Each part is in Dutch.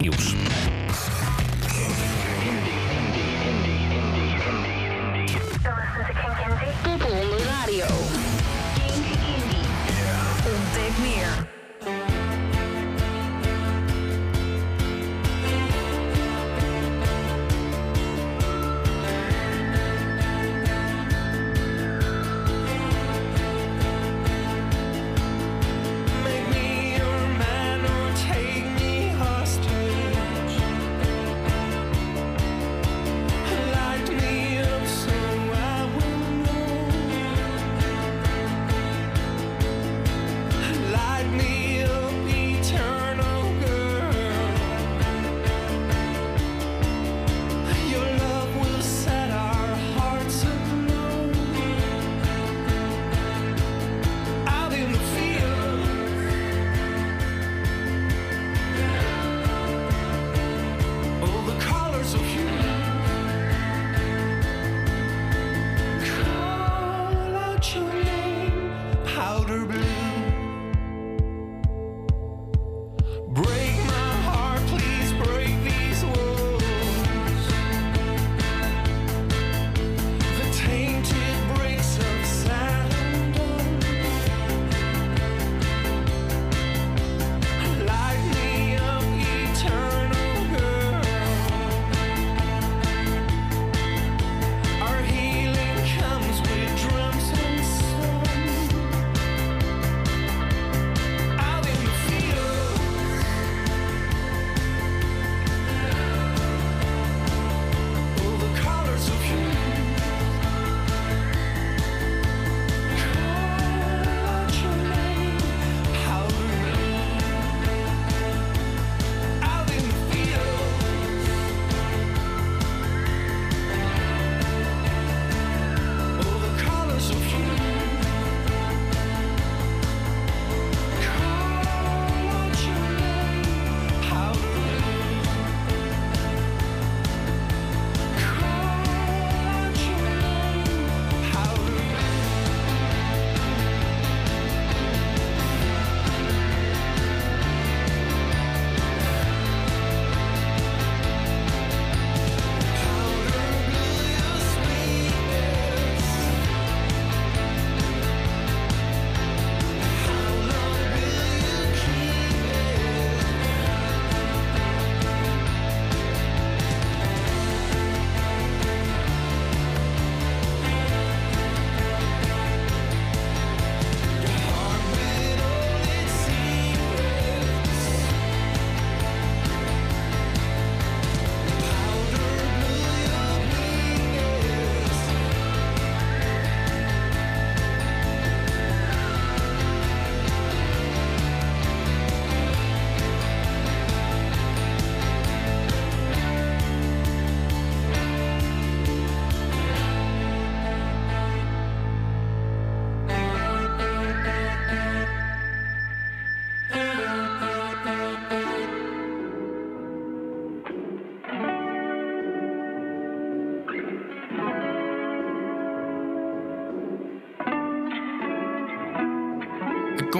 Nieuws.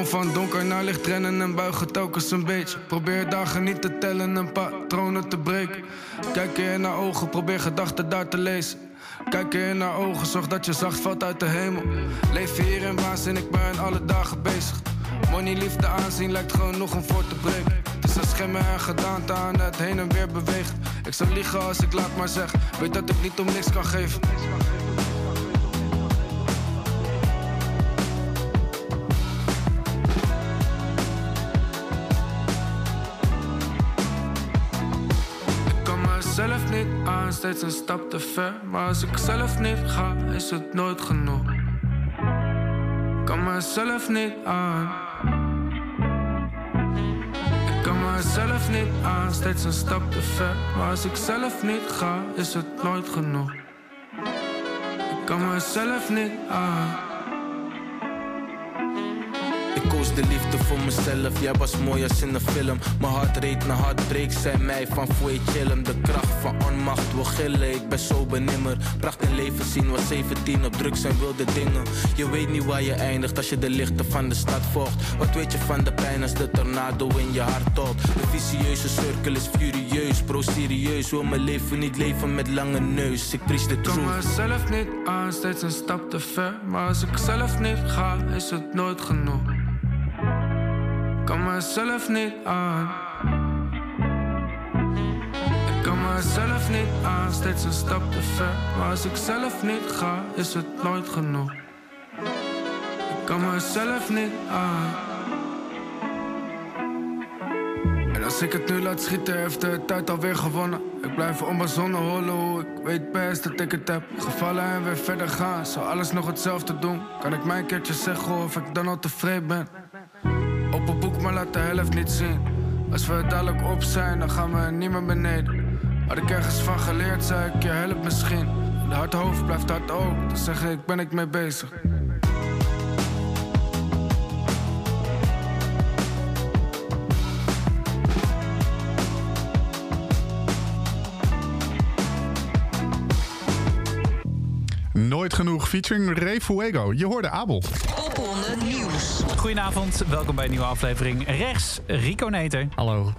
Van donker naar licht rennen en buigen telkens een beetje. Probeer dagen niet te tellen en patronen te breken. Kijk je in naar ogen, probeer gedachten daar te lezen. Kijk je in naar ogen, zorg dat je zacht valt uit de hemel. Leef hier in waanzin, ik ben alle dagen bezig. Money, liefde, aanzien lijkt genoeg om voor te breken. Het is een schimmer en gedaante aan het heen en weer beweegt. Ik zou liegen als ik laat maar zeg, weet dat ik niet om niks kan geven. Steeds een stap te ver. Maar als ik zelf niet ga, is het nooit genoeg. Kan mezelf niet aan. Ik kan mezelf niet aan, steeds een stap te ver. Maar als ik zelf niet ga, is het nooit genoeg. Ik kan mezelf niet aan. Koos de liefde voor mezelf. Jij was mooi als in een film. Mijn hart reed naar hartbreak, zei mij van foei chillen. De kracht van onmacht wil gillen, ik ben zo benimmer. Pracht in leven zien, was 17 op drugs en wilde dingen. Je weet niet waar je eindigt als je de lichten van de stad volgt. Wat weet je van de pijn als de tornado in je hart tolt? De vicieuze cirkel is furieus, pro serieus. Wil mijn leven niet leven met lange neus. Ik preach de Ik kan truth. mezelf niet aan, steeds een stap te ver. Maar als ik zelf niet ga, is het nooit genoeg. Mezelf niet aan. Ik kan mezelf niet aan, steeds een stap te ver. Maar als ik zelf niet ga, is het nooit genoeg. Ik kan mezelf niet aan. En als ik het nu laat schieten, heeft de tijd alweer gewonnen. Ik blijf onbezonnen hollen ik weet best dat ik het heb. Gevallen en weer verder gaan, zou alles nog hetzelfde doen. Kan ik mijn keertje zeggen of ik dan al tevreden ben? Open boek, maar laat de helft niet zien. Als we dadelijk op zijn, dan gaan we niet meer beneden. Had ik ergens van geleerd, zei ik je helpt misschien. De hard hoofd blijft hard ook, dan zeg ik ben ik mee bezig. Nooit genoeg featuring Ray Fuego. Je hoorde Abel. Popronde Nieuws. Goedenavond, welkom bij een nieuwe aflevering. Rechts, Rico Neter. Hallo.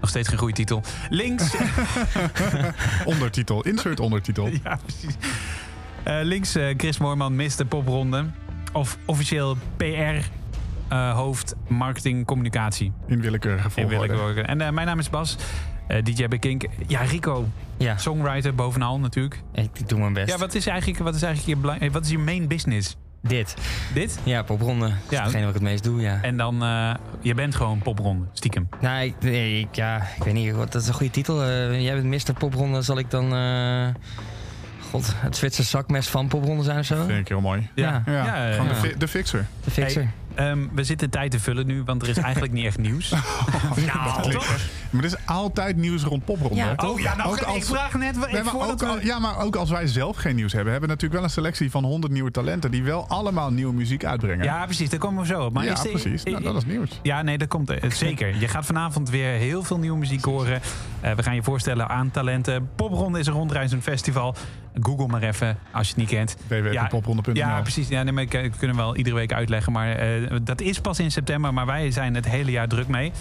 Nog steeds geen goede titel. Links, Ondertitel. Insert ondertitel. ja, precies. Eh, links, eh, Chris Moorman mist de popronde. Of officieel PR-hoofd marketing communicatie. In willekeurige In volgorde. willekeur. En eh, mijn naam is Bas, eh, DJ bij Kink. Ja, Rico, Ja, songwriter bovenal natuurlijk. ik doe mijn best. Ja, wat is eigenlijk, wat is eigenlijk je, belang- wat is je main business? Dit. Dit? Ja, popronde. Dat is Ja. hetgene wat ik het meest doe, ja. En dan, eh, je bent gewoon popronde, stiekem. Nou, ik, nee, ik- ja, ik weet niet, wat, dat is een goede titel. Eh, jij bent Mr. Popronde, zal ik dan... eh, God, het Zwitserse zakmes van popronde zijn of zo? Vind ik heel mooi. Ja. Ja, Ja, gewoon ja. De, fi- de fixer. De fixer. Hey, ehm, we zitten tijd te vullen nu, want er is eigenlijk niet echt nieuws. nou, toch? Maar er is altijd nieuws rond popronde. Ja, toch? Oh ja, nou, Ook ik vraag net wat Nee, maar voordat ook, we- al- ja, maar ook als wij zelf geen nieuws hebben, hebben we natuurlijk wel een selectie van 100 nieuwe talenten die wel allemaal nieuwe muziek uitbrengen. Ja, precies, daar komen we zo op. Maar Ja, is de- precies. Nou, dat is nieuws. Ja, nee, dat komt zeker. Je gaat vanavond weer heel veel nieuwe muziek horen. Eh, we gaan je voorstellen aan talenten. Popronde is een rondreizend festival. Google maar even als je het niet kent. www.popronde.nl. Ja, precies. Ja, nee, maar ik, ik kunnen we wel iedere week uitleggen. Maar eh, dat is pas in september. Maar wij zijn het hele jaar druk mee.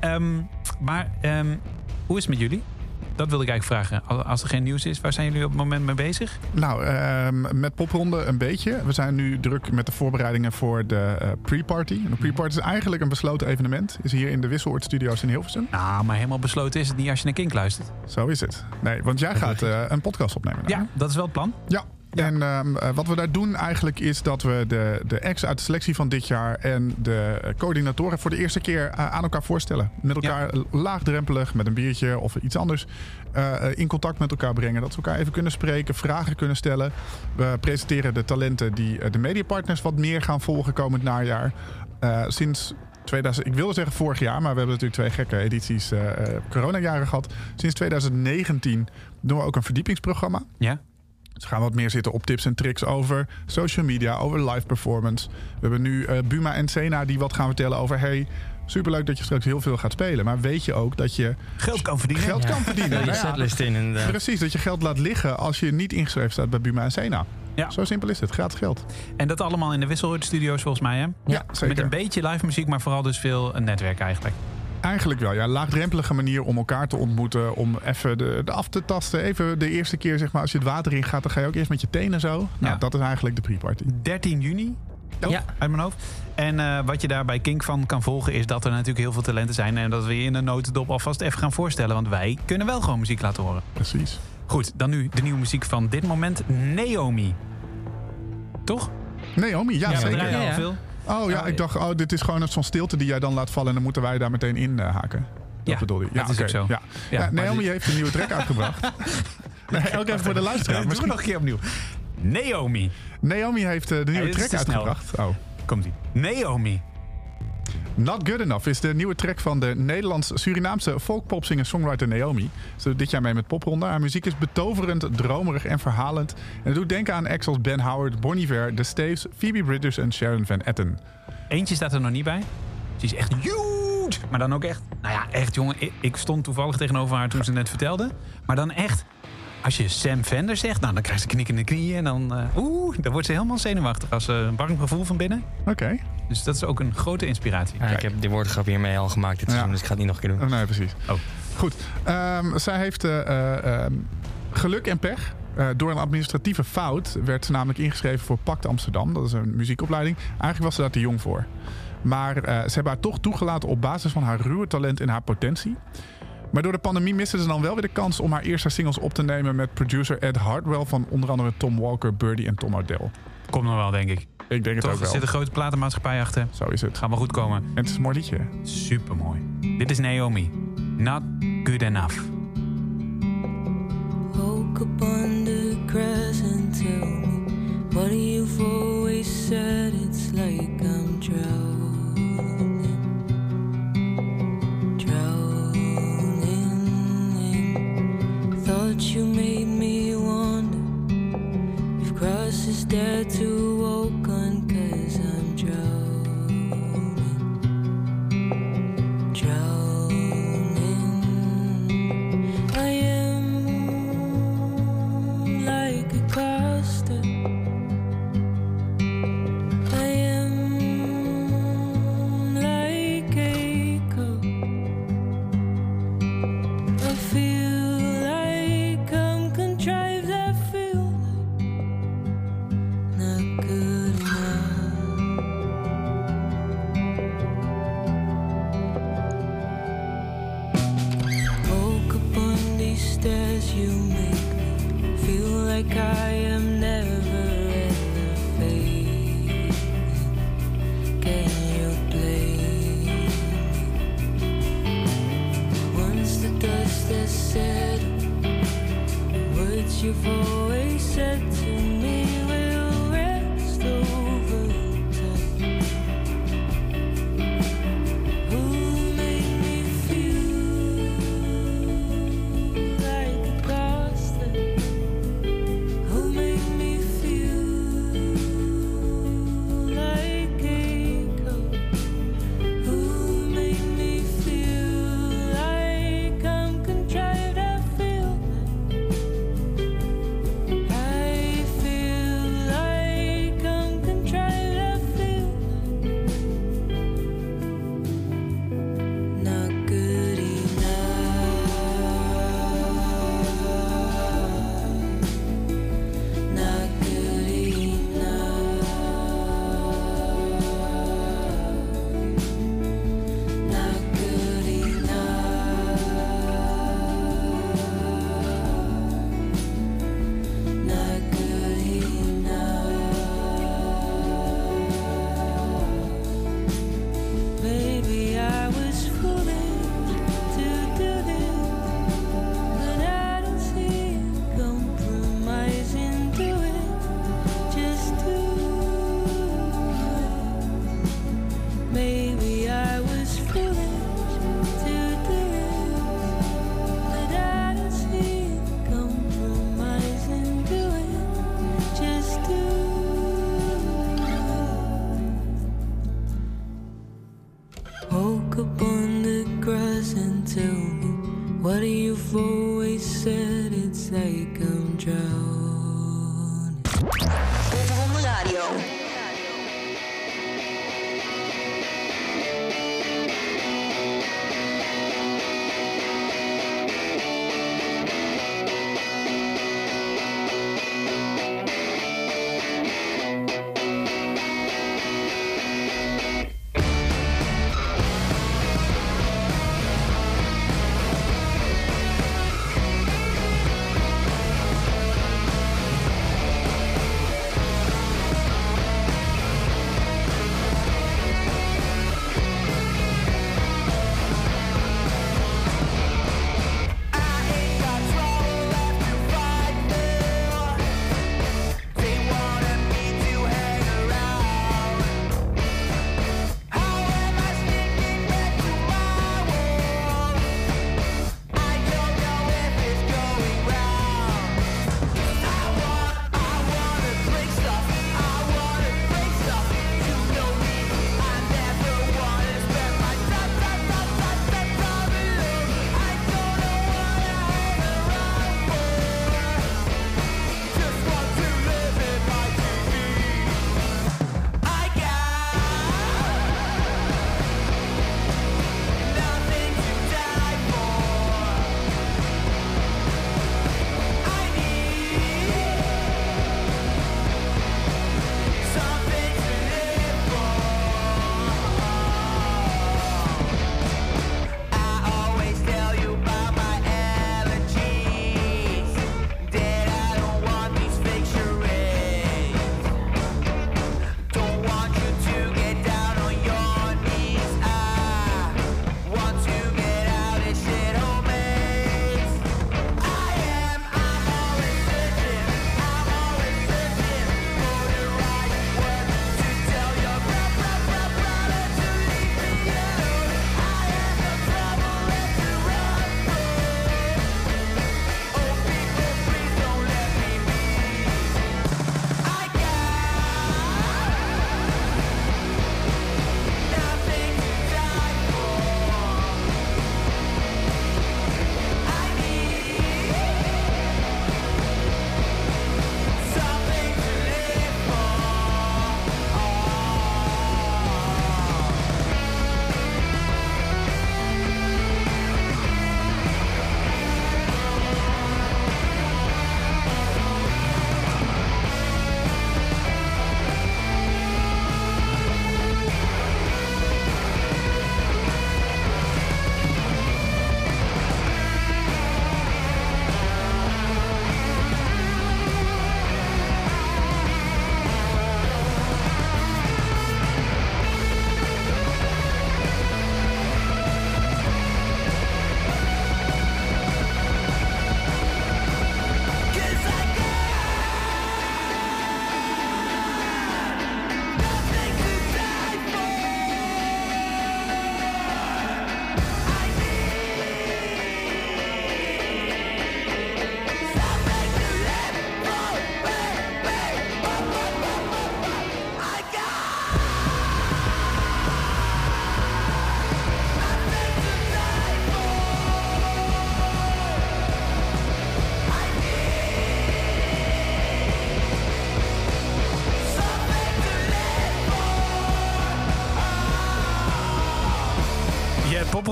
Ehm, maar ehm, hoe is het met jullie? Dat wilde ik eigenlijk vragen. Al- Als er geen nieuws is, waar zijn jullie op het moment mee bezig? Nou, ehm, met popronde een beetje. We zijn nu druk met de voorbereidingen voor de eh, pre-party. De pre-party is eigenlijk een besloten evenement. Is hier in de Wisseloord Studios in Hilversum. Nou, maar helemaal besloten is het niet als je naar Kink luistert. Zo is het. Nee, want jij gaat eh, een podcast opnemen. Ja, dat is wel het plan. Ja. En ehm, eh, wat we daar doen eigenlijk is dat we de, de acts uit de selectie van dit jaar en de eh, coördinatoren voor de eerste keer eh, aan elkaar voorstellen. Met elkaar laagdrempelig, met een biertje of iets anders, in contact met elkaar brengen. Dat we elkaar even kunnen spreken, vragen kunnen stellen. We presenteren de talenten die de mediapartners wat meer gaan volgen komend najaar. Sinds 2000, ik wilde zeggen vorig jaar, maar we hebben natuurlijk twee gekke edities coronajaren gehad. Sinds 2019 doen we ook een verdiepingsprogramma. Ja? We gaan wat meer zitten op tips en tricks over social media, over live performance. We hebben nu eh, Buma en Sena die wat gaan vertellen over... hey, superleuk dat je straks heel veel gaat spelen. Maar weet je ook dat je Geld kan verdienen. geld kan verdienen? Je Nou setlist in Precies, dat je geld laat liggen als je niet ingeschreven staat bij Buma en Sena. Ja. Zo simpel is het, gratis geld. En dat allemaal in de Wisselhoort Studios volgens mij, hè? Ja, zeker. Met een beetje live muziek, maar vooral dus veel een netwerk eigenlijk. Eigenlijk wel, ja. Laagdrempelige manier om elkaar te ontmoeten. Om even de, de af te tasten. Even de eerste keer, zeg maar, als je het water in gaat... dan ga je ook eerst met je tenen zo. Nou, Ja. dat is eigenlijk de pre-party. 13 juni, toch? Ja. uit mijn hoofd. En eh, wat je daar bij Kink van kan volgen... is dat er natuurlijk heel veel talenten zijn... en dat we je in een notendop alvast even gaan voorstellen. Want wij kunnen wel gewoon muziek laten horen. Precies. Goed, dan nu de nieuwe muziek van dit moment. Naomi. Toch? Naomi, ja, we zeker. Ja, ja. veel. Oh ja, ik dacht, oh, dit is gewoon zo'n stilte die jij dan laat vallen... en dan moeten wij daar meteen in eh, haken. Dat Ja, bedoelde je. dat is oké, ook zo. Ja. Ja, Ja, maar Naomi heeft een nieuwe track uitgebracht. nee, ook even voor de luisteraar. Misschien... nog een keer opnieuw. Naomi. Naomi heeft eh, de nieuwe track snel. uitgebracht. Oh. Komt-ie. Naomi. Not Good Enough is de nieuwe track van de Nederlands-Surinaamse folkpopzinger-songwriter Naomi. Ze doet dit jaar mee met popronde. Haar muziek is betoverend, dromerig en verhalend. En het doet denken aan acts als Ben Howard, Bon Iver, The Staves, Phoebe Bridgers en Sharon Van Etten. Eentje staat er nog niet bij. Ze is echt huge. Maar dan ook echt... Nou ja, echt jongen. Ik, stond toevallig tegenover haar toen ze net vertelde. Maar dan echt... Als je Sam Vender zegt, nou, dan krijgt ze knikkende knieën. En dan, eh, oeh, dan wordt ze helemaal zenuwachtig. Als ze een warm gevoel van binnen. Oké. Dus dat is ook een grote inspiratie. Ja, ik heb de woordgrap hiermee al gemaakt dit seizoen, Ja. dus ik ga het niet nog een keer doen. Oh, nee, precies. Oh. Goed. Ehm, zij heeft eh, eh, ehm, geluk en pech. Eh, door een administratieve fout werd ze namelijk ingeschreven voor Pact Amsterdam. Dat is een muziekopleiding. Eigenlijk was ze daar te jong voor. Maar ze hebben haar toch toegelaten op basis van haar ruwe talent en haar potentie. Maar door de pandemie miste ze dan wel weer de kans om haar eerste singles op te nemen met producer Ed Hardwell van onder andere Tom Walker, Birdie en Tom O'Dell. Komt nog wel, denk ik. Ik denk het Toch, ook er wel. zit een grote platenmaatschappij achter. Zo is het. Gaat wel goed komen. En het is een mooi liedje. Super mooi. Dit is Naomi. Not good enough. Woke up on the grass and tell me what you've always said. It's like I'm drowning, drowning. Thought you made me wonder grass is there to walk on,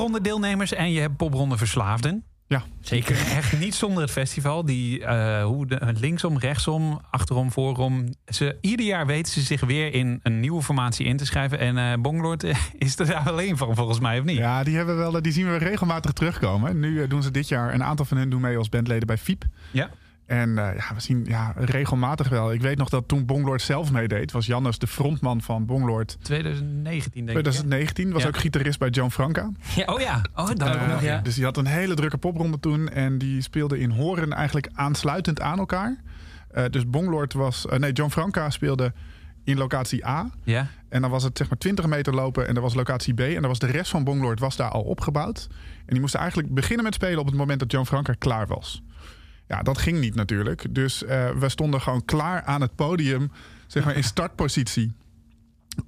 popronde deelnemers en je hebt popronde verslaafden. Ja, Zeker. Echt niet zonder het festival. Die eh, hoe de, linksom, rechtsom, achterom, voorom. Ze, ieder jaar weten ze zich weer in een nieuwe formatie in te schrijven. En eh Bonglord eh, is er daar alleen van, volgens mij, of niet? Ja, die, hebben wel, die zien we regelmatig terugkomen. Nu eh, doen ze dit jaar, een aantal van hen doen mee als bandleden bij FIEP. Ja. En eh, ja, we zien ja, regelmatig wel. Ik weet nog dat toen Bonglord zelf meedeed, was Jannes de frontman van Bonglord. 2019, denk ik. hè? 2019 was Ja. ook gitarist bij Joan Franca. Oh ja, oh, dat ook Eh, nog. Ja. Dus die had een hele drukke popronde toen. En die speelde in Horen eigenlijk aansluitend aan elkaar. Eh, dus Bonglord was... eh, nee, John Franca speelde in locatie A. Ja. En dan was het zeg maar 20 meter lopen en er was locatie B. En dan was de rest van Bonglord was daar al opgebouwd. En die moesten eigenlijk beginnen met spelen op het moment dat John Franca klaar was. Ja, dat ging niet natuurlijk. Dus eh, we stonden gewoon klaar aan het podium, zeg maar in startpositie.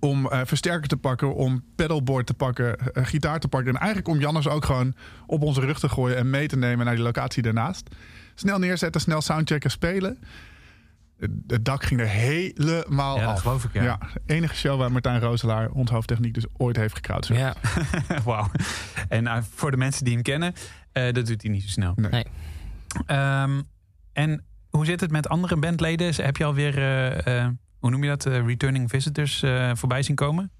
Om eh, versterker te pakken, om pedalboard te pakken, eh, gitaar te pakken. En eigenlijk om Jannes ook gewoon op onze rug te gooien en mee te nemen naar die locatie daarnaast. Snel neerzetten, snel soundchecken, spelen. Het- dak ging er helemaal Ja, dat af. geloof ik, ja. enige show waar Martijn Rooselaar, ons hoofdtechniek, dus ooit heeft gecrowdsurfd. Ja. Wauw. En voor de mensen die hem kennen, eh, dat doet hij niet zo snel. Nee. Nee. Ehm, en hoe zit het met andere bandleden? Heb je alweer, eh, eh, hoe noem je dat, eh, returning visitors eh, voorbij zien komen?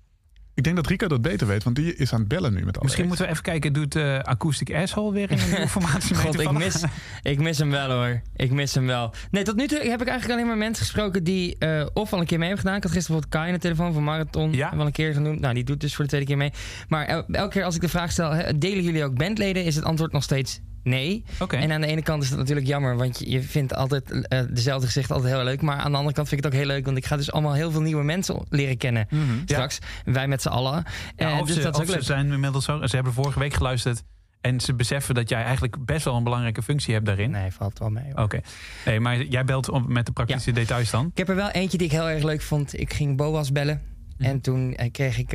Ik denk dat Rico dat beter weet, want die is aan het bellen nu met alle Misschien moeten we even kijken, doet eh Acoustic Asshole weer in een nieuwe formatie mee God, ik mis, ik mis hem wel hoor. Ik mis hem wel. Nee, tot nu toe heb ik eigenlijk alleen maar mensen gesproken die eh, of al een keer mee hebben gedaan. Ik had gisteren bijvoorbeeld Kai in de telefoon van Marathon. Ja. Wel een keer genoemd. Nou, die doet dus voor de tweede keer mee. Maar el- elke keer als ik de vraag stel, hè, delen jullie ook bandleden? Is het antwoord nog steeds nee. En aan de ene kant is dat natuurlijk jammer, want je, je vindt altijd eh, dezelfde gezichten altijd heel leuk. Maar aan de andere kant vind ik het ook heel leuk, want ik ga dus allemaal heel veel nieuwe mensen leren kennen straks. Wij met z'n allen. Ja, Eh, dus ze, dat is ze zijn inmiddels zo. Ze hebben vorige week geluisterd en ze beseffen dat jij eigenlijk best wel een belangrijke functie hebt daarin. Nee, valt wel mee. Oké. Nee, maar jij belt om, met de praktische details dan. Ik heb er wel eentje die ik heel erg leuk vond. Ik ging Boas bellen. Mhm. En toen eh, kreeg ik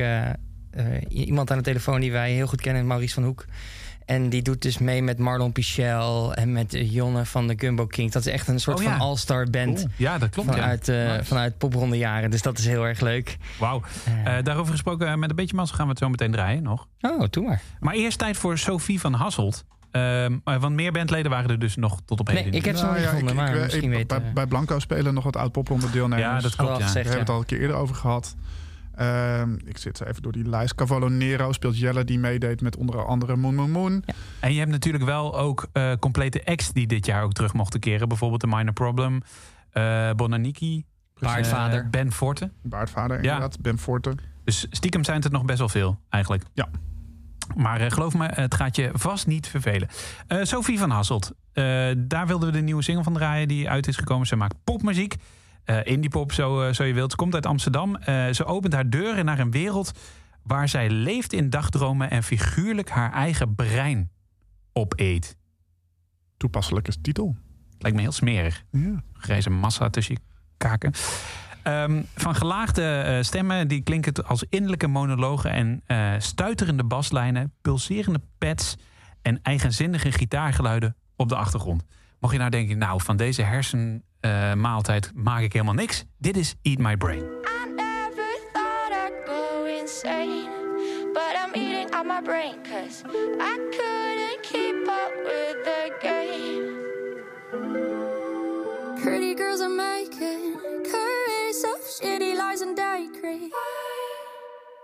iemand aan de telefoon die wij heel goed kennen, Maurice van Hoek. En die doet dus mee met Marlon Pichel en met eh, Jonne van de Gumbo Kings. Dat is echt een soort Oh, ja. van all-star band Oeh, ja, dat klopt. Ja. vanuit, eh Nice. vanuit popronde jaren. Dus dat is heel erg leuk. Wauw. Eh, Eh, daarover gesproken, eh, met een beetje mazzel gaan we het zo meteen draaien nog. oh, doe maar. Maar eerst tijd voor Sophie van Hasselt. Ehm, eh, want meer bandleden waren er dus nog tot op heden Nee, ik heb ze nog niet gevonden, Nou ik- ik- maar ik- misschien ik- weten... bij, bij Blanco spelen nog wat oud popronde deelnemers. Ja, dat klopt. we al Ja. gezegd, Daar hebben we ja. het al een keer eerder over gehad. Ehm, ik zit zo even door die lijst. Cavallo Nero speelt Jelle, die meedeed met onder andere Moon Moon Moon. En je hebt natuurlijk wel ook eh, complete acts die dit jaar ook terug mochten keren. Bijvoorbeeld The Minor Problem, eh Bonaniki, Baardvader. eh, Ben Forte. Baardvader Ja. inderdaad, Ben Forte. Dus stiekem zijn het er nog best wel veel, eigenlijk. Ja. Maar eh, geloof me, het gaat je vast niet vervelen. Eh, Sophie van Hasselt, eh, daar wilden we de nieuwe single van draaien die uit is gekomen. Ze maakt popmuziek, eh indie pop zo, eh, zo je wilt. Ze komt uit Amsterdam. Eh, ze opent haar deuren naar een wereld waar zij leeft in dagdromen en figuurlijk haar eigen brein opeet. Toepasselijke titel. Lijkt me heel smerig. Ja. Grijze massa tussen je kaken. Ehm, van gelaagde eh, stemmen die klinken als innerlijke monologen en eh, stuiterende baslijnen, pulserende pads en eigenzinnige gitaargeluiden op de achtergrond. Mocht je nou denken, nou van deze Eh, hersenmaaltijd maak ik helemaal niks. Dit is Eat My Brain. I never thought I'd go insane. But I'm eating out my brain cause I couldn't keep up with the game. Pretty girls are making curries of shitty lies and daiquiri.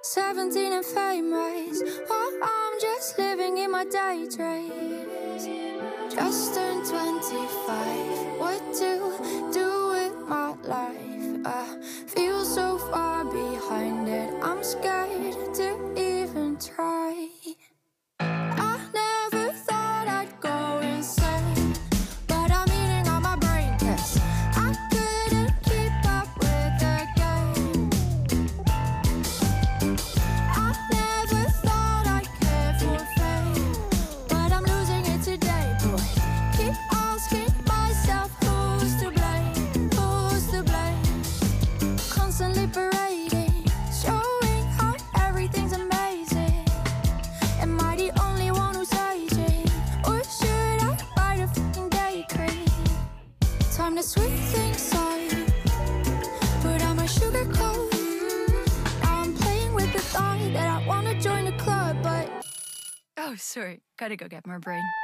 17 and famous, while oh, I'm just living in my daydreams. Just turned 25, what to do with my life? I feel so far behind it, I'm scared to even try. gotta go get more brain.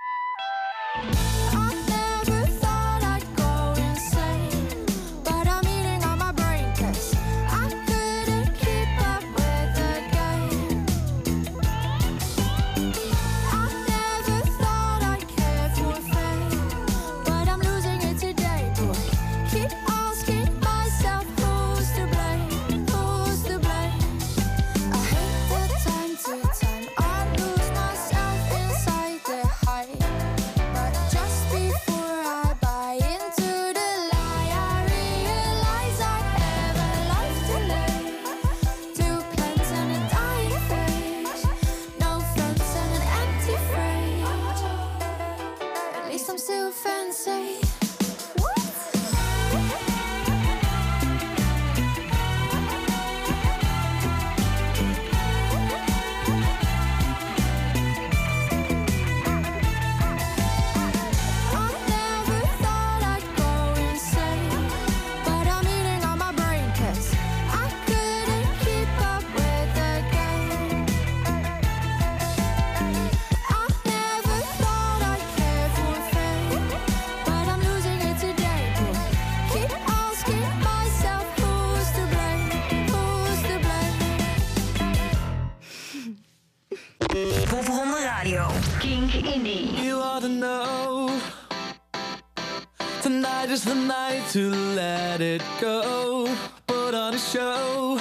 to let it go, put on a show.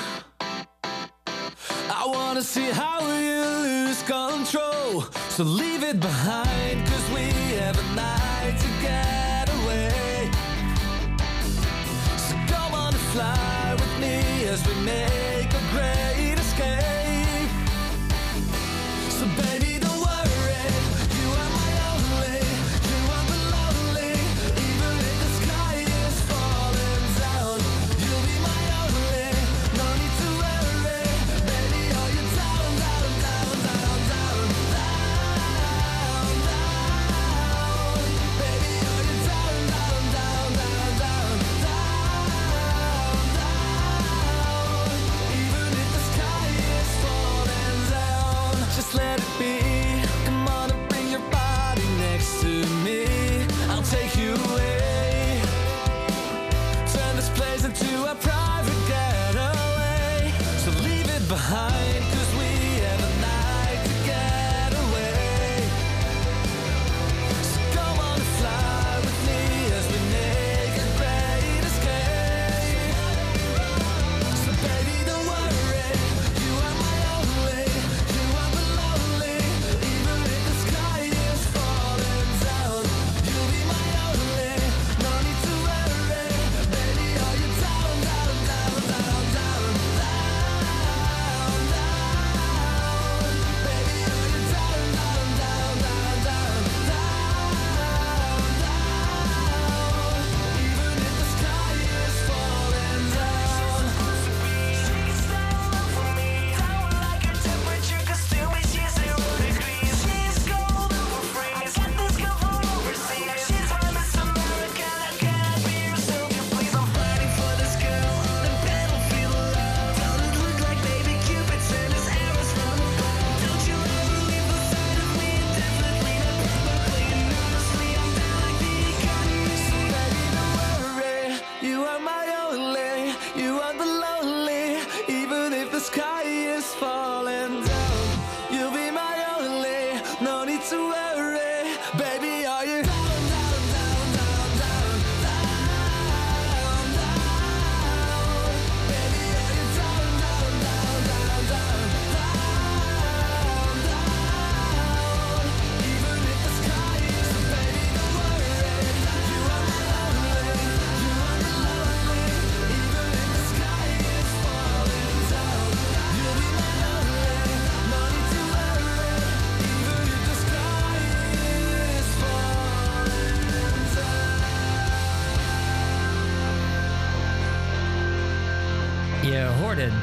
I wanna see how you lose control, so leave it behind, cause we have a night to get away. So come on and fly with me as we make.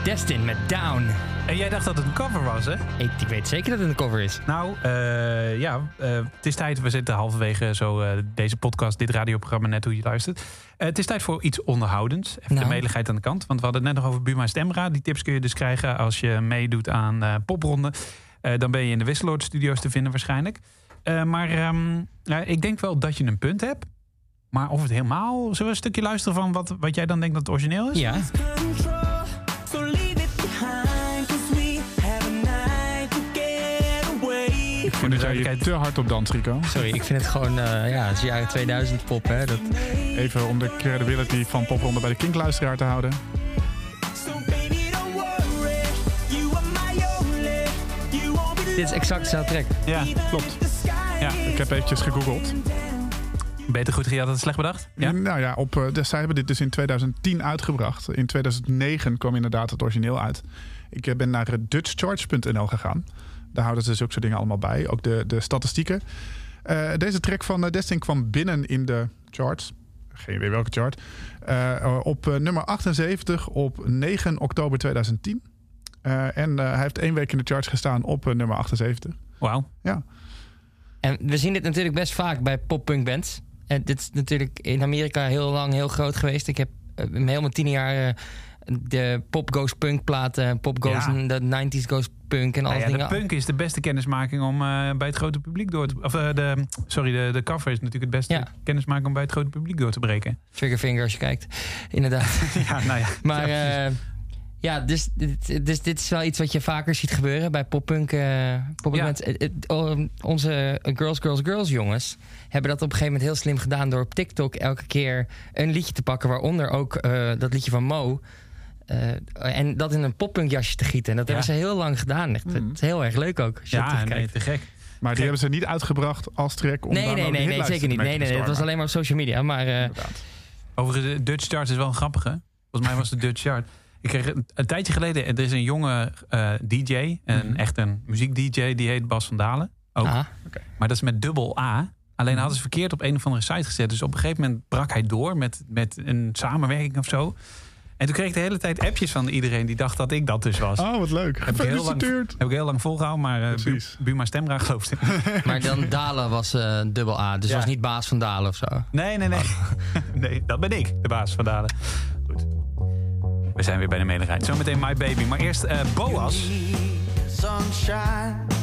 Destin met Down. En jij dacht dat het een cover was, hè? Ik, ik weet zeker dat het een cover is. Nou, eh, ja, eh, het is tijd. We zitten halverwege zo eh, deze podcast, dit radioprogramma, net hoe je luistert. het is tijd voor iets onderhoudends. Even nou. de meligheid aan de kant. Want we hadden het net nog over Buma Stemra. Die tips kun je dus krijgen als je meedoet aan popronden. dan ben je in de Wisseloord Studios te vinden waarschijnlijk. maar ehm, ik denk wel dat je een punt hebt. Maar of het helemaal... Zullen we een stukje luisteren van wat, wat jij dan denkt dat het origineel is? Ja. Ik vind dat jij je te hard op dans, Rico. Sorry, ik vind het gewoon, eh, ja, het is jaren 2000 pop, hè. Dat, Even om de credibility van Popronde bij de Kink-luisteraar te houden. Dit is exact dezelfde track. Ja, klopt. Ja, Ik heb eventjes gegoogeld. beter goed gejat dan slecht bedacht. Ja? Nou ja, op, eh, dus zij hebben dit dus in 2010 uitgebracht. In 2009 kwam inderdaad het origineel uit. Ik eh, ben naar dutchcharts.nl gegaan. Daar houden ze zulke soort dingen allemaal bij. Ook de, de statistieken. Eh, deze track van uh, Destin kwam binnen in de charts. Geen idee welke chart. Eh, op eh, nummer 78 op 9 oktober 2010. Eh, en eh, hij heeft één week in de charts gestaan op eh, nummer 78. Wauw. Ja. En we zien dit natuurlijk best vaak bij pop-punk bands. En dit is natuurlijk in Amerika heel lang heel groot geweest. Ik heb eh, helemaal tien jaar eh, de Pop Goes Punk platen, Pop Goes, Ja. de 90s Goes Punk en al Nou die ja, de dingen. punk is de beste kennismaking om eh, bij het grote publiek door te... Of eh, de, sorry, de, de cover is natuurlijk het beste Ja. kennismaking om bij het grote publiek door te breken. Triggerfinger als je kijkt. Inderdaad. ja, nou ja. Maar Ja, eh, ja, dus, dit- dus dit is wel iets wat je vaker ziet gebeuren bij poppunk. eh poppunk Ja. onze Girls, Girls, Girls jongens hebben dat op een gegeven moment heel slim gedaan... door op TikTok elke keer een liedje te pakken... waaronder ook dat liedje van Mo... Eh, en dat in een poppunk jasje te gieten. En dat Ja. hebben ze heel lang gedaan. Echt, Het is heel erg leuk ook. Ja, nee, te gek. Maar die hebben ze niet uitgebracht als track om Nee, daar nee, nee, nee, zeker niet. Nee, nee, nee, het was alleen maar op social media. Maar eh, Inderdaad. Overigens, de Dutch Chart is wel een grappige. Volgens mij was de Dutch Chart. Ik kreeg een, een tijdje geleden, er is een jonge eh, DJ, een, Mhm. echt een muziek-DJ, die heet Bas van Dalen. Ook. ah, Maar dat is met dubbel A. Alleen hadden ze verkeerd op een of andere site gezet. Dus op een gegeven moment brak hij door met, met een samenwerking of zo. En toen kreeg ik de hele tijd appjes van iedereen die dacht dat ik dat dus was. Oh, wat leuk. Heb ik heel lang, heb ik heel lang volgehouden, maar uh, Bu- Precies. Buma Stemra geloofde. maar dan Dalen was eh, dubbel A. Dus Ja. was niet baas van Dalen of zo. Nee, nee, nee. nee, dat ben ik, de baas van Dalen. Goed. We zijn weer bij de medigheid. Zometeen My Baby. Maar eerst eh, Boas. sunshine.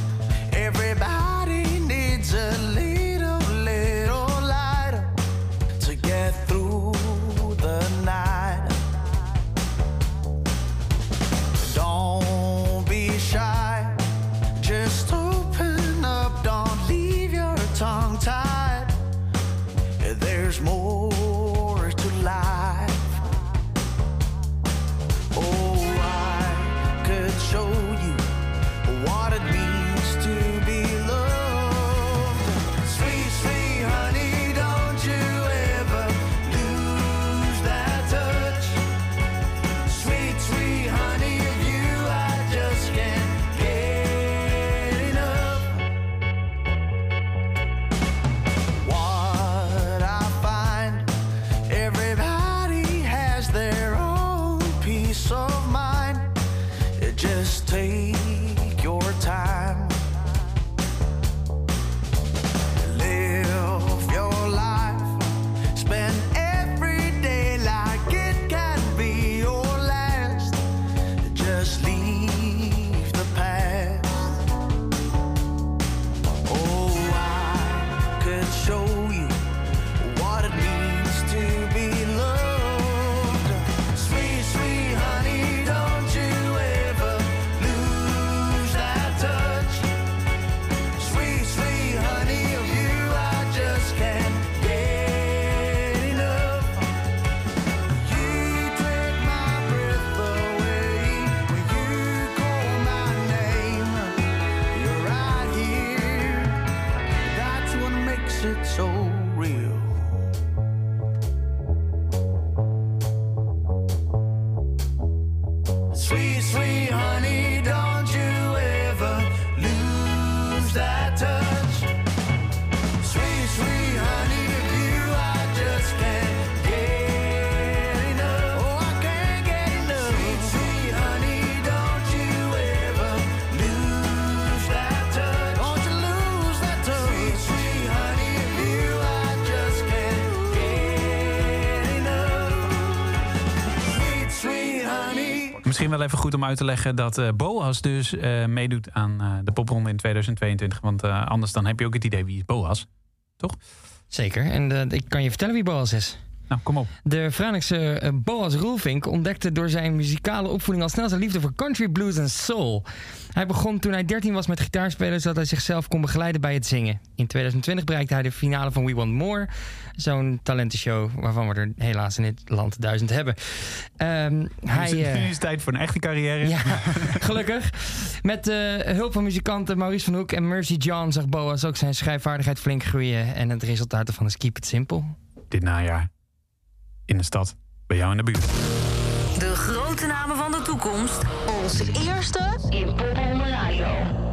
Wel even goed om uit te leggen dat eh, Boas dus eh, meedoet aan eh, de popronde in 2022. Want anders dan heb je ook het idee wie is Boas. Toch? Zeker. En ik kan je vertellen wie Boas is. Nou, kom op. De Franenkse eh, Boas Roelvink ontdekte door zijn muzikale opvoeding al snel zijn liefde voor country, blues en soul. Hij begon toen hij 13 was met gitaarspelen, zodat hij zichzelf kon begeleiden bij het zingen. In 2020 bereikte hij de finale van We Want More, zo'n talentenshow waarvan we er helaas in dit land duizend hebben. Is, hij, eh, nu is het tijd voor een echte carrière. ja, gelukkig. Met eh, hulp van muzikanten Maurice van Hoek en Mercy John zag Boas ook zijn schrijfvaardigheid flink groeien. En het resultaat ervan is Keep It Simple. Dit najaar. In de stad. Bij jou in de buurt. De grote namen van de toekomst. Onze eerste in Pop Radio.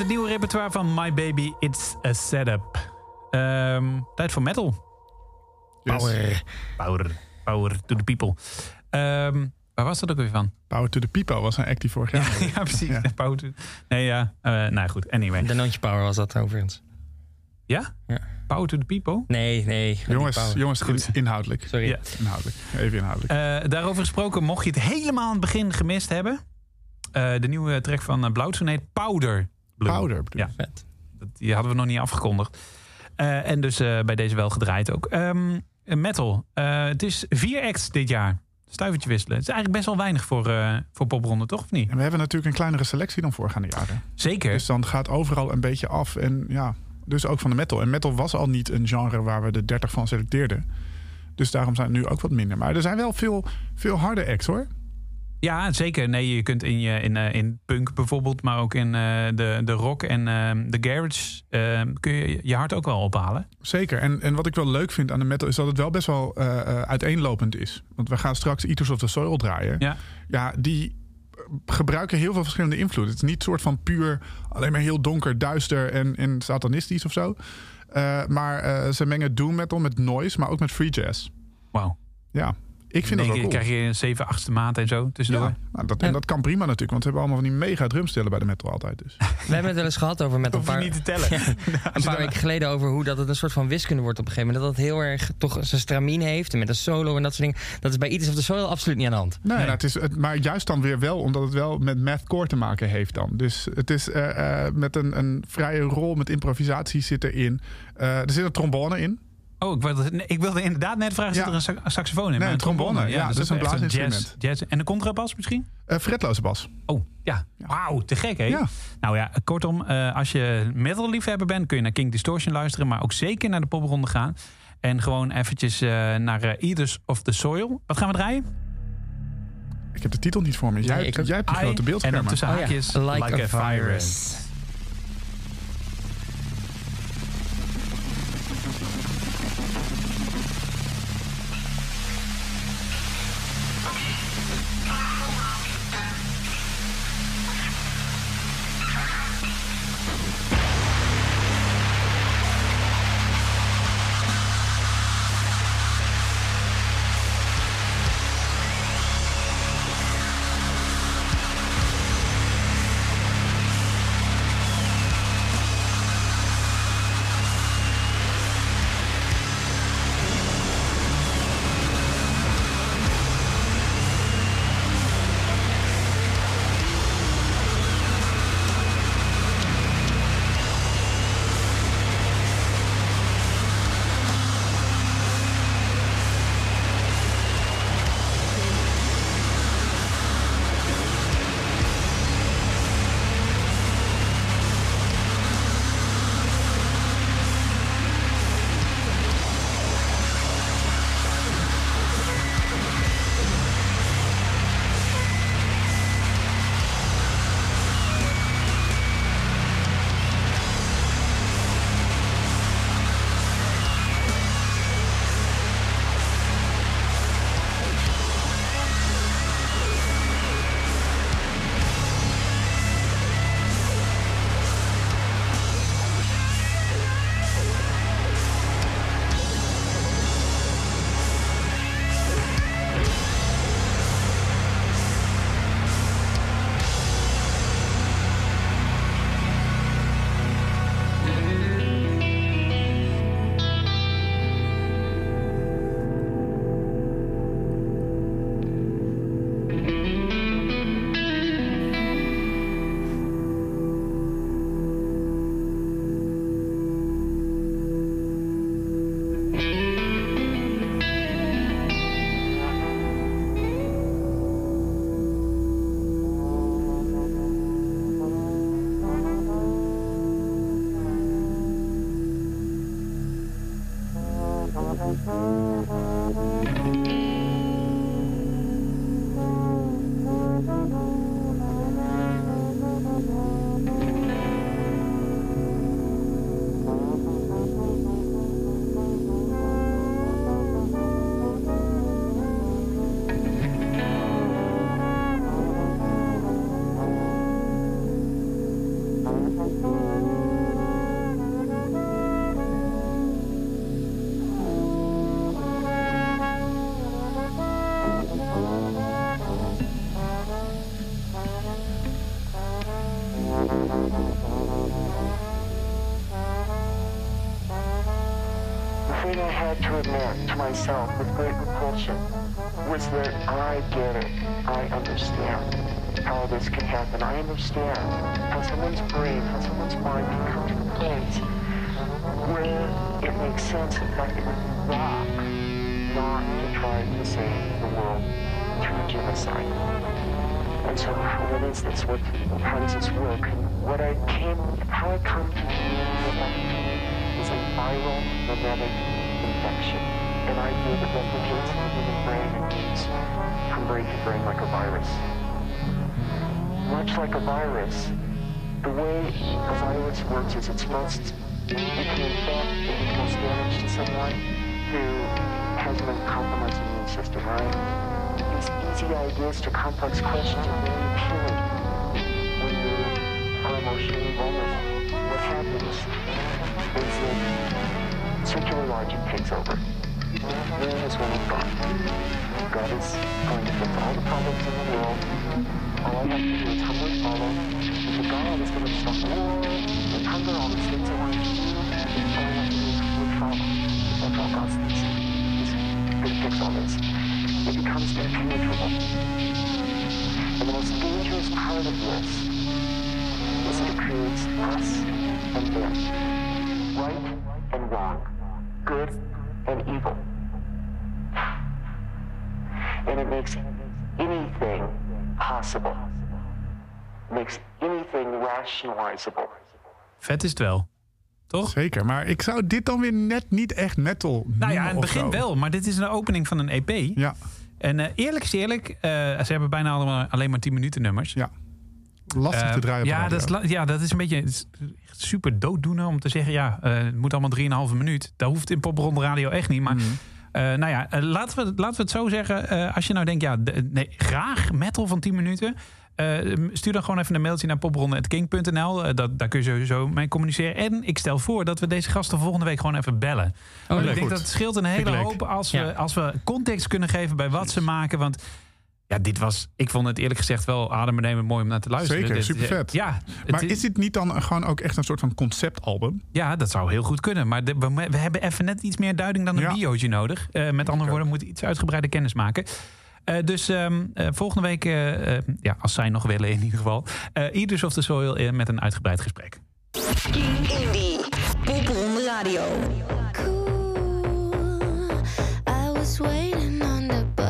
Het nieuwe repertoire van My Baby, It's a Setup. Ehm, tijd voor metal. Power. Power. Power to the people. Ehm, waar was dat ook weer van? Power to the People was een act die vorig jaar. Ja, ja precies. Ja. Power to... Nee, ja. eh, nou goed, anyway. De Noontje Power was dat overigens. Ja? Ja. Power to the people? Nee, nee. Jongens, jongens, goed. Inhoudelijk. Sorry. Ja. Inhoudelijk. Even inhoudelijk. Eh, daarover gesproken, mocht je het helemaal aan het begin gemist hebben. Eh, de nieuwe track van uh, Blauwtsen heet Powder Blue. Powder Blue. Ja, Dat, die hadden we nog niet afgekondigd. Eh, en dus eh, bij deze wel gedraaid ook. Ehm, metal. Eh, het is vier acts dit jaar. Stuivertje wisselen. Het is eigenlijk best wel weinig voor, eh voor popronde, toch? Of niet? En we hebben natuurlijk een kleinere selectie dan voorgaande jaren. Zeker. Dus dan gaat overal een beetje af. En ja, dus ook van de metal. En metal was al niet een genre waar we de 30 van selecteerden. Dus daarom zijn het nu ook wat minder. Maar er zijn wel veel, veel harde acts hoor. Ja, zeker. Nee, je kunt in, je, in, eh, in punk bijvoorbeeld, maar ook in eh, de, de rock en eh, de garage eh, kun je je hart ook wel ophalen. Zeker. En, en wat ik wel leuk vind aan de metal is dat het wel best wel eh, uiteenlopend is. Want we gaan straks Eaters of the Soil draaien. Ja. Ja, die gebruiken heel veel verschillende invloeden. Het is niet soort van puur alleen maar heel donker, duister en, en satanistisch of zo. Maar ze mengen doom metal met noise, maar ook met free jazz. Wauw. Ja, ik vind Dan dat wel cool. krijg je een 7 8 maat en zo tussendoor. Ja, nou, dat, en dat kan prima natuurlijk, want we hebben allemaal van die mega drumstellen bij de metal altijd. Dus. We hebben het wel eens gehad over met een Hoef je paar, niet te tellen. een paar weken geleden over hoe dat het een soort van wiskunde wordt op een gegeven moment. Dat het heel erg toch zijn stramien heeft en met een solo en dat soort dingen. Dat is bij Eaters of the Soil absoluut niet aan de hand. Nee, nou, het is, het, maar juist dan weer wel, omdat het wel met mathcore te maken heeft dan. Dus het is eh, eh, met een, een vrije rol met improvisatie zit erin. Eh, er zit een trombone in. Oh, ik wilde, nee, ik wilde inderdaad net vragen, zit Ja. er een sa- saxofoon in? Nee, Maar een trombone. Ja, dus dat is een blaasinstrument. Jazz, jazz. En een contrabas misschien? Eh fretloze bas. Oh, ja. Wauw, te gek hè? Ja. Nou ja, kortom, eh, als je metal liefhebber bent... kun je naar King Distortion luisteren... maar ook zeker naar de popronde gaan. En gewoon eventjes eh, naar Eaters of the Soil. Wat gaan we draaien? Ik heb de titel niet voor me. Jij, Nee, ik jij hebt die I, grote en beeldschermen. dan tussen Oh ja, haakjes... like, a, virus. The To myself with great repulsion was that I get it. I understand. how this can happen. I understand how someone's brain, how someone's mind can come to a place where it makes sense, in fact, it would be wrong not to try to save the world through genocide. And so, what is this? What, how does this work? What I came, how I come to that is a viral mimetic infection, an idea that replicates the human brain and moves from brain to brain like a virus. Much like a virus, the way a virus works is it's most, it can infect, it can cause damage to someone who has an uncompromised immune system, right? These easy ideas to complex questions are very appealing when you are emotionally vulnerable. What happens is that circular logic takes over. There is one with God. Is going to fix all the problems in the world. All I have to do is humbly follow. If God is going to stop war and hunger, all these things I want to do, all I have to do is humbly follow. That's all God needs. He's going to fix all this. It becomes impenetrable. And the most dangerous part of this is that it creates us and them. Right and wrong. Good and evil. And it makes anything possible. Makes anything rationalizable. Vet is het wel. Toch? Zeker, maar ik zou dit dan weer net niet echt metal Nou ja, in het begin zo. wel, maar dit is een opening van een EP. Ja, En eh, eerlijk is eerlijk, eh, ze hebben bijna allemaal alleen maar 10 minuten nummers. ja. Lastig Eh, te draaien ja, dat is, ja, dat is een beetje is echt super dooddoener om te zeggen... ja, eh, het moet allemaal 3,5 minuut. Dat hoeft in Popronde Radio echt niet. Maar Mhm. eh, nou ja, laten, we, laten we het zo zeggen. eh, als je nou denkt, ja, de- nee, graag metal van 10 minuten... eh, stuur dan gewoon even een mailtje naar popronde.king.nl. Dat, daar kun je sowieso mee communiceren. En ik stel voor dat we deze gasten volgende week gewoon even bellen. Want ik denk dat het scheelt een hele hoop als we, als we context kunnen geven bij wat ze maken. Want ja, dit was, ik vond het eerlijk gezegd wel adembenemend mooi om naar te luisteren. Zeker, Dit- supervet. Ja, Maar is dit niet dan gewoon ook echt een soort van conceptalbum? ja, dat zou heel goed kunnen. Maar de- we, we hebben even net iets meer duiding dan een Ja. biootje nodig. Eh, met andere woorden, we moeten iets uitgebreide kennis maken. Eh, dus ehm, eh, volgende week, ja, als zij nog willen in ieder geval... eh Eaters of the Soil met een uitgebreid gesprek. King Indie. Popronde Radio.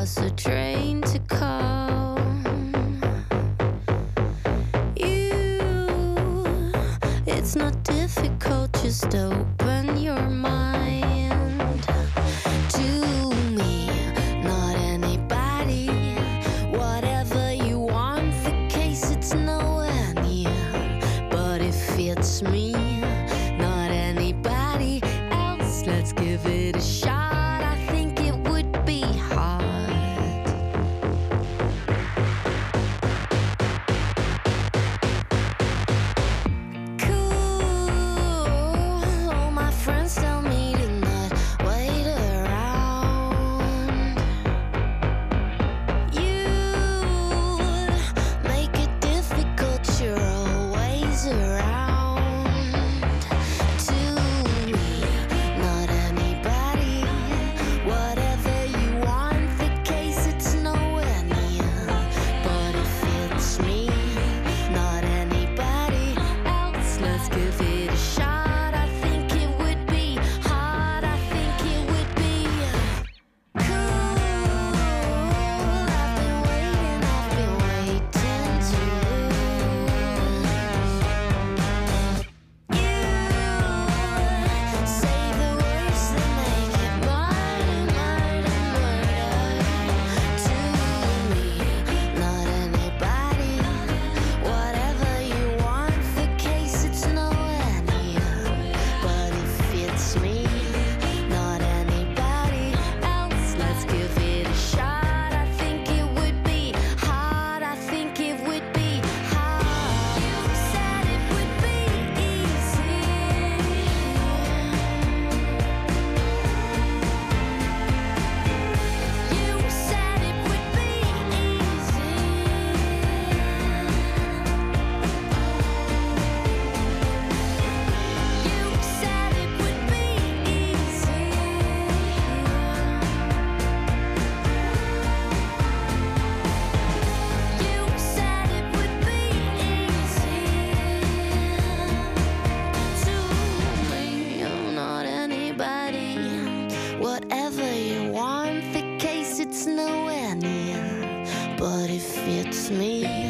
On the bus or train to come. You, it's not difficult, just open your mind to me, not anybody. Whatever you want, the case it's nowhere near, but it fits me. me.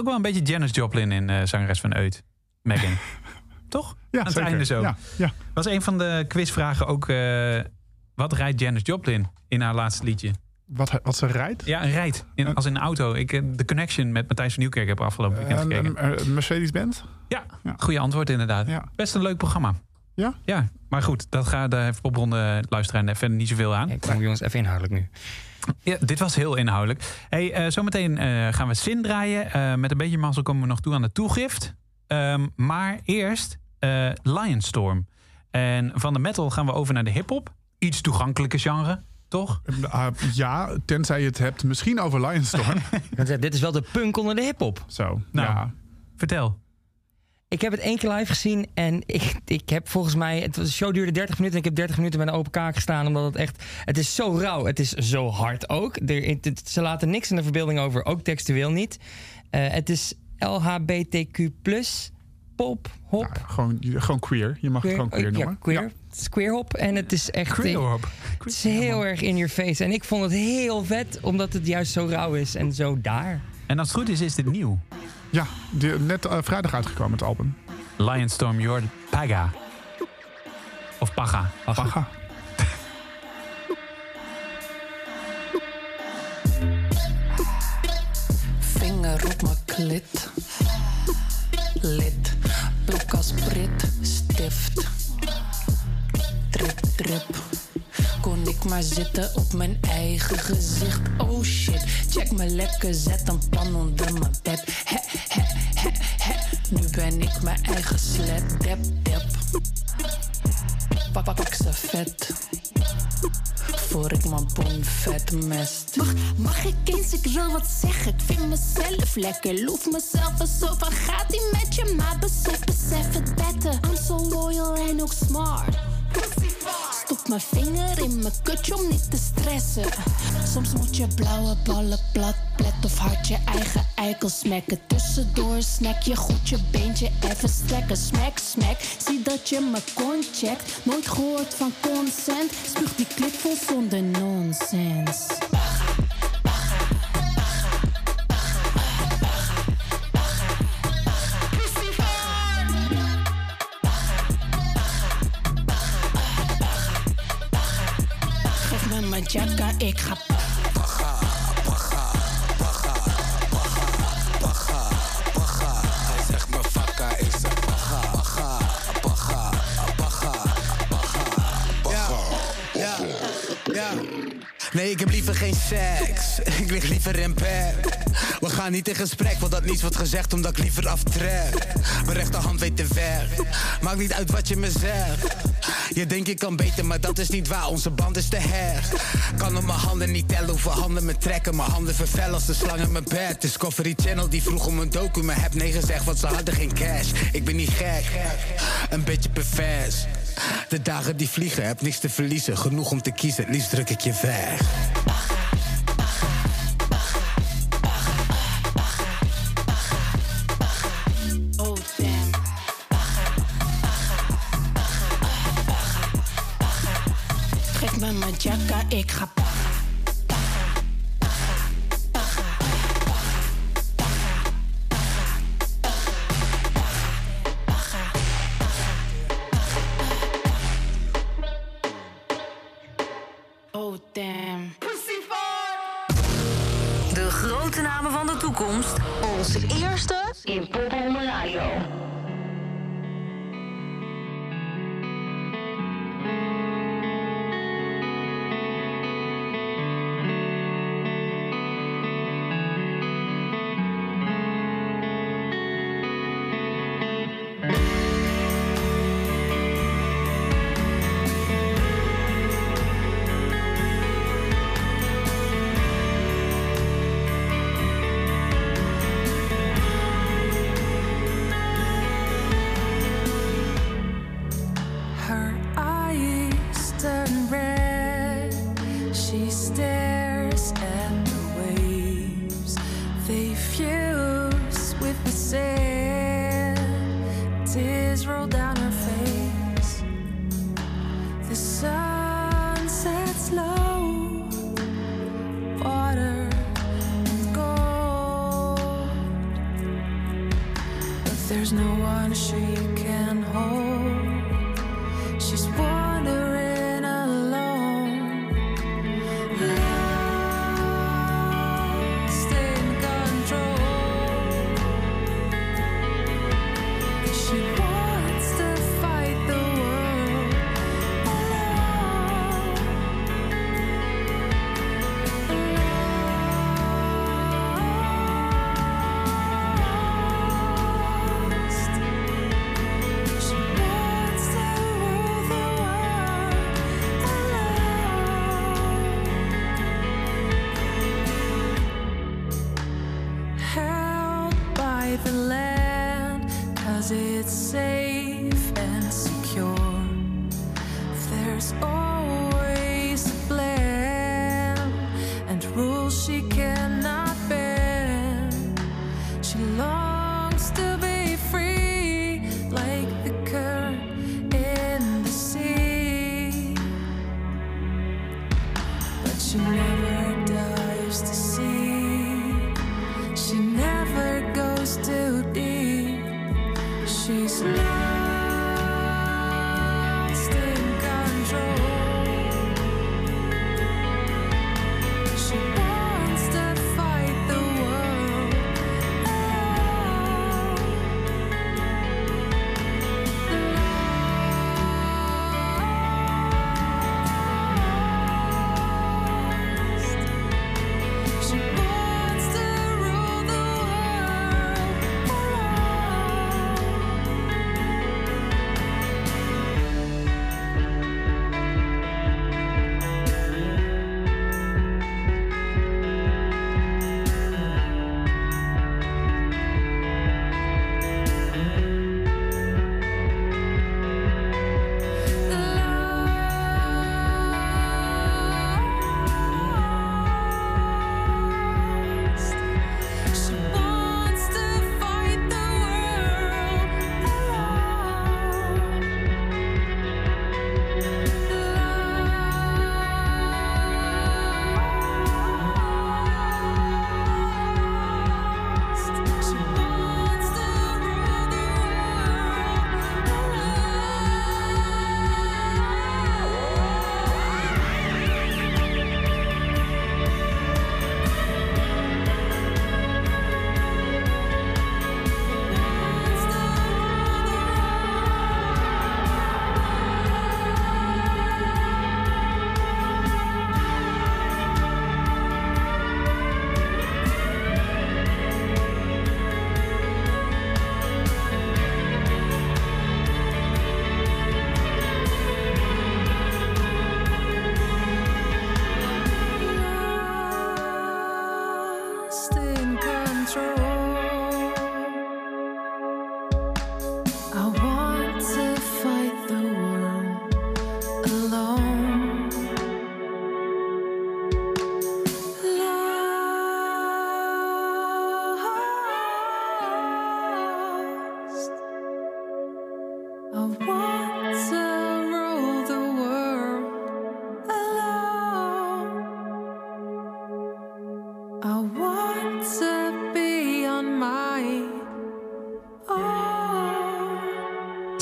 Ook wel een beetje Janis Joplin in, eh zangeres van Eut. Megan. Toch? Ja, Aan het zeker. einde zo. Ja, ja. Was een van de quizvragen ook... eh, wat rijdt Janis Joplin in haar laatste liedje? Wat, wat ze rijdt? Ja, een rijdt. In, als in een auto. Ik, eh, de connection met Matthijs van Nieuwkerk heb afgelopen weekend gekeken. een, Mercedes-Benz? Ja, Ja. goede antwoord inderdaad. Ja. Best een leuk programma. Ja? Ja, maar goed, dat gaat, daar heeft Popronde luisteraar verder niet zoveel aan. Hey, kom jongens, even inhoudelijk nu. Ja, dit was heel inhoudelijk. Hey, eh, zometeen eh, gaan we Sin draaien. Eh, met een beetje mazzel komen we nog toe aan de toegift. Ehm, maar eerst eh Lionstorm. En van de metal gaan we over naar de hip-hop. Iets toegankelijke genre, toch? Ah, ja, tenzij je het hebt misschien over Lionstorm. Dit is wel de punk onder de hip-hop. Zo, Nou. ja. Vertel. Ik heb het één keer live gezien en ik, ik heb volgens mij... Het was, de show duurde 30 minuten en ik heb 30 minuten met een open kaak gestaan. Omdat het echt... Het is zo rauw. Het is zo hard ook. Er, het- ze laten niks in de verbeelding over. Ook textueel niet. Eh, het is LHBTQ+, pop, hop. Gewoon, gewoon queer. Je mag het gewoon queer oh, noemen. Ja, queer. Het is queer hop en het is echt... Queer-hop. Het is heel erg in your face. En ik vond het heel vet, omdat het juist zo rauw is en zo daar. En als het goed is, is dit nieuw. Ja, die- net eh, vrijdag uitgekomen het album. Lionstorm, Your Paga. Of Paga. Paga. Vinger op mijn klit. Lid, pluk als Brit, stift. Drip, drip. Kon ik maar zitten op mijn eigen gezicht. Oh shit, check me lekker, zet een pan onder mijn bed. He, he. Nu ben ik mijn eigen slet, dep, dep. Pak, pak, ze vet. Voor ik mijn bon vet mest. Mag, mag ik eens, ik wil wat zeggen. Ik vind mezelf lekker. Loef mezelf eens zo van gaat ie met je, maar besef, besef het beter. I'm so loyal en ook smart. Stop mijn vinger in mijn kutje om niet te stressen. Soms moet je blauwe ballen plat, plet of hard je eigen eikel smekken. Tussendoor snack je goed je beentje even strekken. Smack, smack, zie dat je me kont checkt. Nooit gehoord van consent. Spuug die clip vol zonder nonsens. Geef me mijn jacka, ik ga Hij zegt me fakka, ik zeg paga, paga, paga, paga, paga, Ja, ja. Nee, ik heb liever geen seks. Ik lig liever in bed. We gaan niet in gesprek, want dat niets wordt gezegd omdat ik liever aftrek. Mijn rechterhand weet de weg. Maakt niet uit wat je me zegt. Je denkt je kan beter, maar dat is niet waar. Onze band is te hecht. Kan op mijn handen niet tellen hoeveel handen me trekken. Mijn handen vervellen als de slang in mijn bed. Discovery Channel die vroeg om een docu, maar heb nee gezegd, want ze hadden geen cash. Ik ben niet gek, een beetje pervers. De dagen die vliegen, heb niks te verliezen. Genoeg om te kiezen, het liefst druk ik je weg. Ik ga wanna you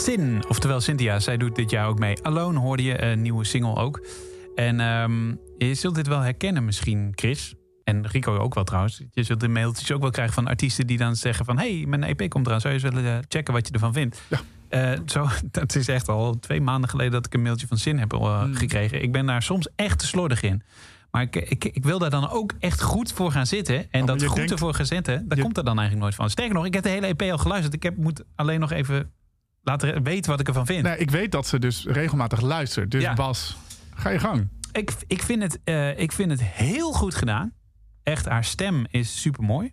Sin, oftewel Cynthia, zij doet dit jaar ook mee. Alone hoorde je, een nieuwe single ook. En ehm, je zult dit wel herkennen misschien, Chris. En Rico ook wel trouwens. Je zult de mailtjes ook wel krijgen van artiesten die dan zeggen van... hey, mijn EP komt eraan, zou je eens willen eh, checken wat je ervan vindt? Eh, zo, dat is echt al twee maanden geleden dat ik een mailtje van Sin heb eh, gekregen. Ik ben daar soms echt te slordig in. Maar ik, ik, ik wil daar dan ook echt goed voor gaan zitten. En maar dat goed denkt- ervoor gaan zitten, daar komt er dan eigenlijk nooit van. Sterker nog, ik heb de hele EP al geluisterd. Ik heb, moet alleen nog even laten weten wat ik ervan vind. Nee, ik weet dat ze dus regelmatig luistert. Dus Ja. Bas, ga je gang. Ik, ik, vind het, eh, ik vind het heel goed gedaan. Echt, haar stem is super mooi.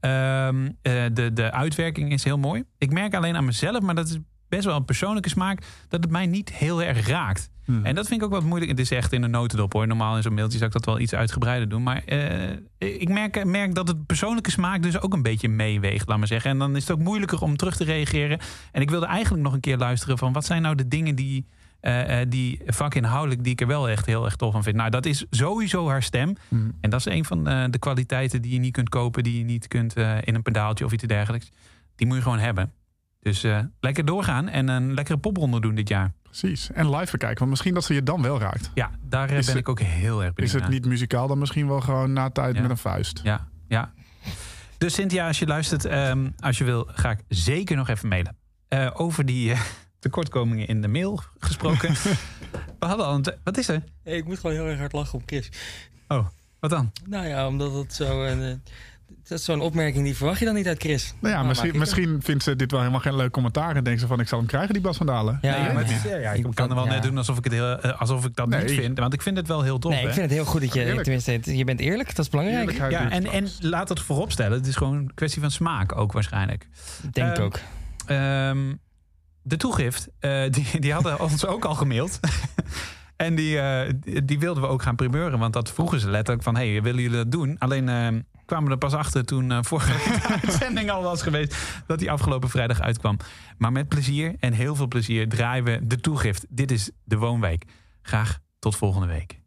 de, de uitwerking is heel mooi. Ik merk alleen aan mezelf, maar dat is best wel een persoonlijke smaak, dat het mij niet heel erg raakt. En dat vind ik ook wat moeilijk. Het is echt in een notendop hoor. Normaal in zo'n mailtje zou ik dat wel iets uitgebreider doen. Maar eh, ik merk, merk dat het persoonlijke smaak dus ook een beetje meeweegt, laat maar zeggen. En dan is het ook moeilijker om terug te reageren. En ik wilde eigenlijk nog een keer luisteren van wat zijn nou de dingen die, eh, die vakinhoudelijk die ik er wel echt heel erg tof van vind. Nou, dat is sowieso haar stem. En dat is een van de kwaliteiten die je niet kunt kopen, die je niet kunt in een pedaaltje of iets dergelijks. die moet je gewoon hebben. Dus eh, lekker doorgaan en een lekkere popronde doen dit jaar. Precies. En live bekijken, want misschien dat ze je dan wel raakt. Ja, daar eh, Is ben het- ik ook heel erg benieuwd Is het naar. niet muzikaal, dan misschien wel gewoon na tijd Ja. met een vuist. Ja, ja. Dus Cynthia, als je luistert, ehm, als je wil, ga ik zeker nog even mailen. Eh, over die eh, tekortkomingen in de mail gesproken. We hadden al een... Wat is er? Hey, ik moet gewoon heel erg hard lachen om Chris. Oh, wat dan? Nou ja, omdat het zo een... dat is zo'n opmerking die verwacht je dan niet uit Chris. Nou ja, Maar misschien, misschien vindt ze dit wel helemaal geen leuk commentaar. En denkt ze van, ik zal hem krijgen, die Bas van Dalen. Ja, Nee, maar het is- ja. ja, ik kan er wel ja. net doen alsof ik, het heel, eh, alsof ik dat Nee. niet vind. Want ik vind het wel heel tof. Nee, ik vind het heel goed dat je... Eerlijk. Tenminste, je bent eerlijk. Dat is belangrijk. Ja, en, en laat het voorop stellen. Het is gewoon een kwestie van smaak ook waarschijnlijk. Denk ik Ehm, ook. Ehm, de toegift, eh, die, die hadden ons ook al gemaild. en die, eh, die- die wilden we ook gaan primeuren. Want dat vroegen ze letterlijk van... hey, willen jullie dat doen? Alleen ehm, kwamen we er pas achter toen eh, vorige uitzending al was geweest... dat die afgelopen vrijdag uitkwam. Maar met plezier en heel veel plezier draaien we de toegift. Dit is de Woonweek. Graag tot volgende week.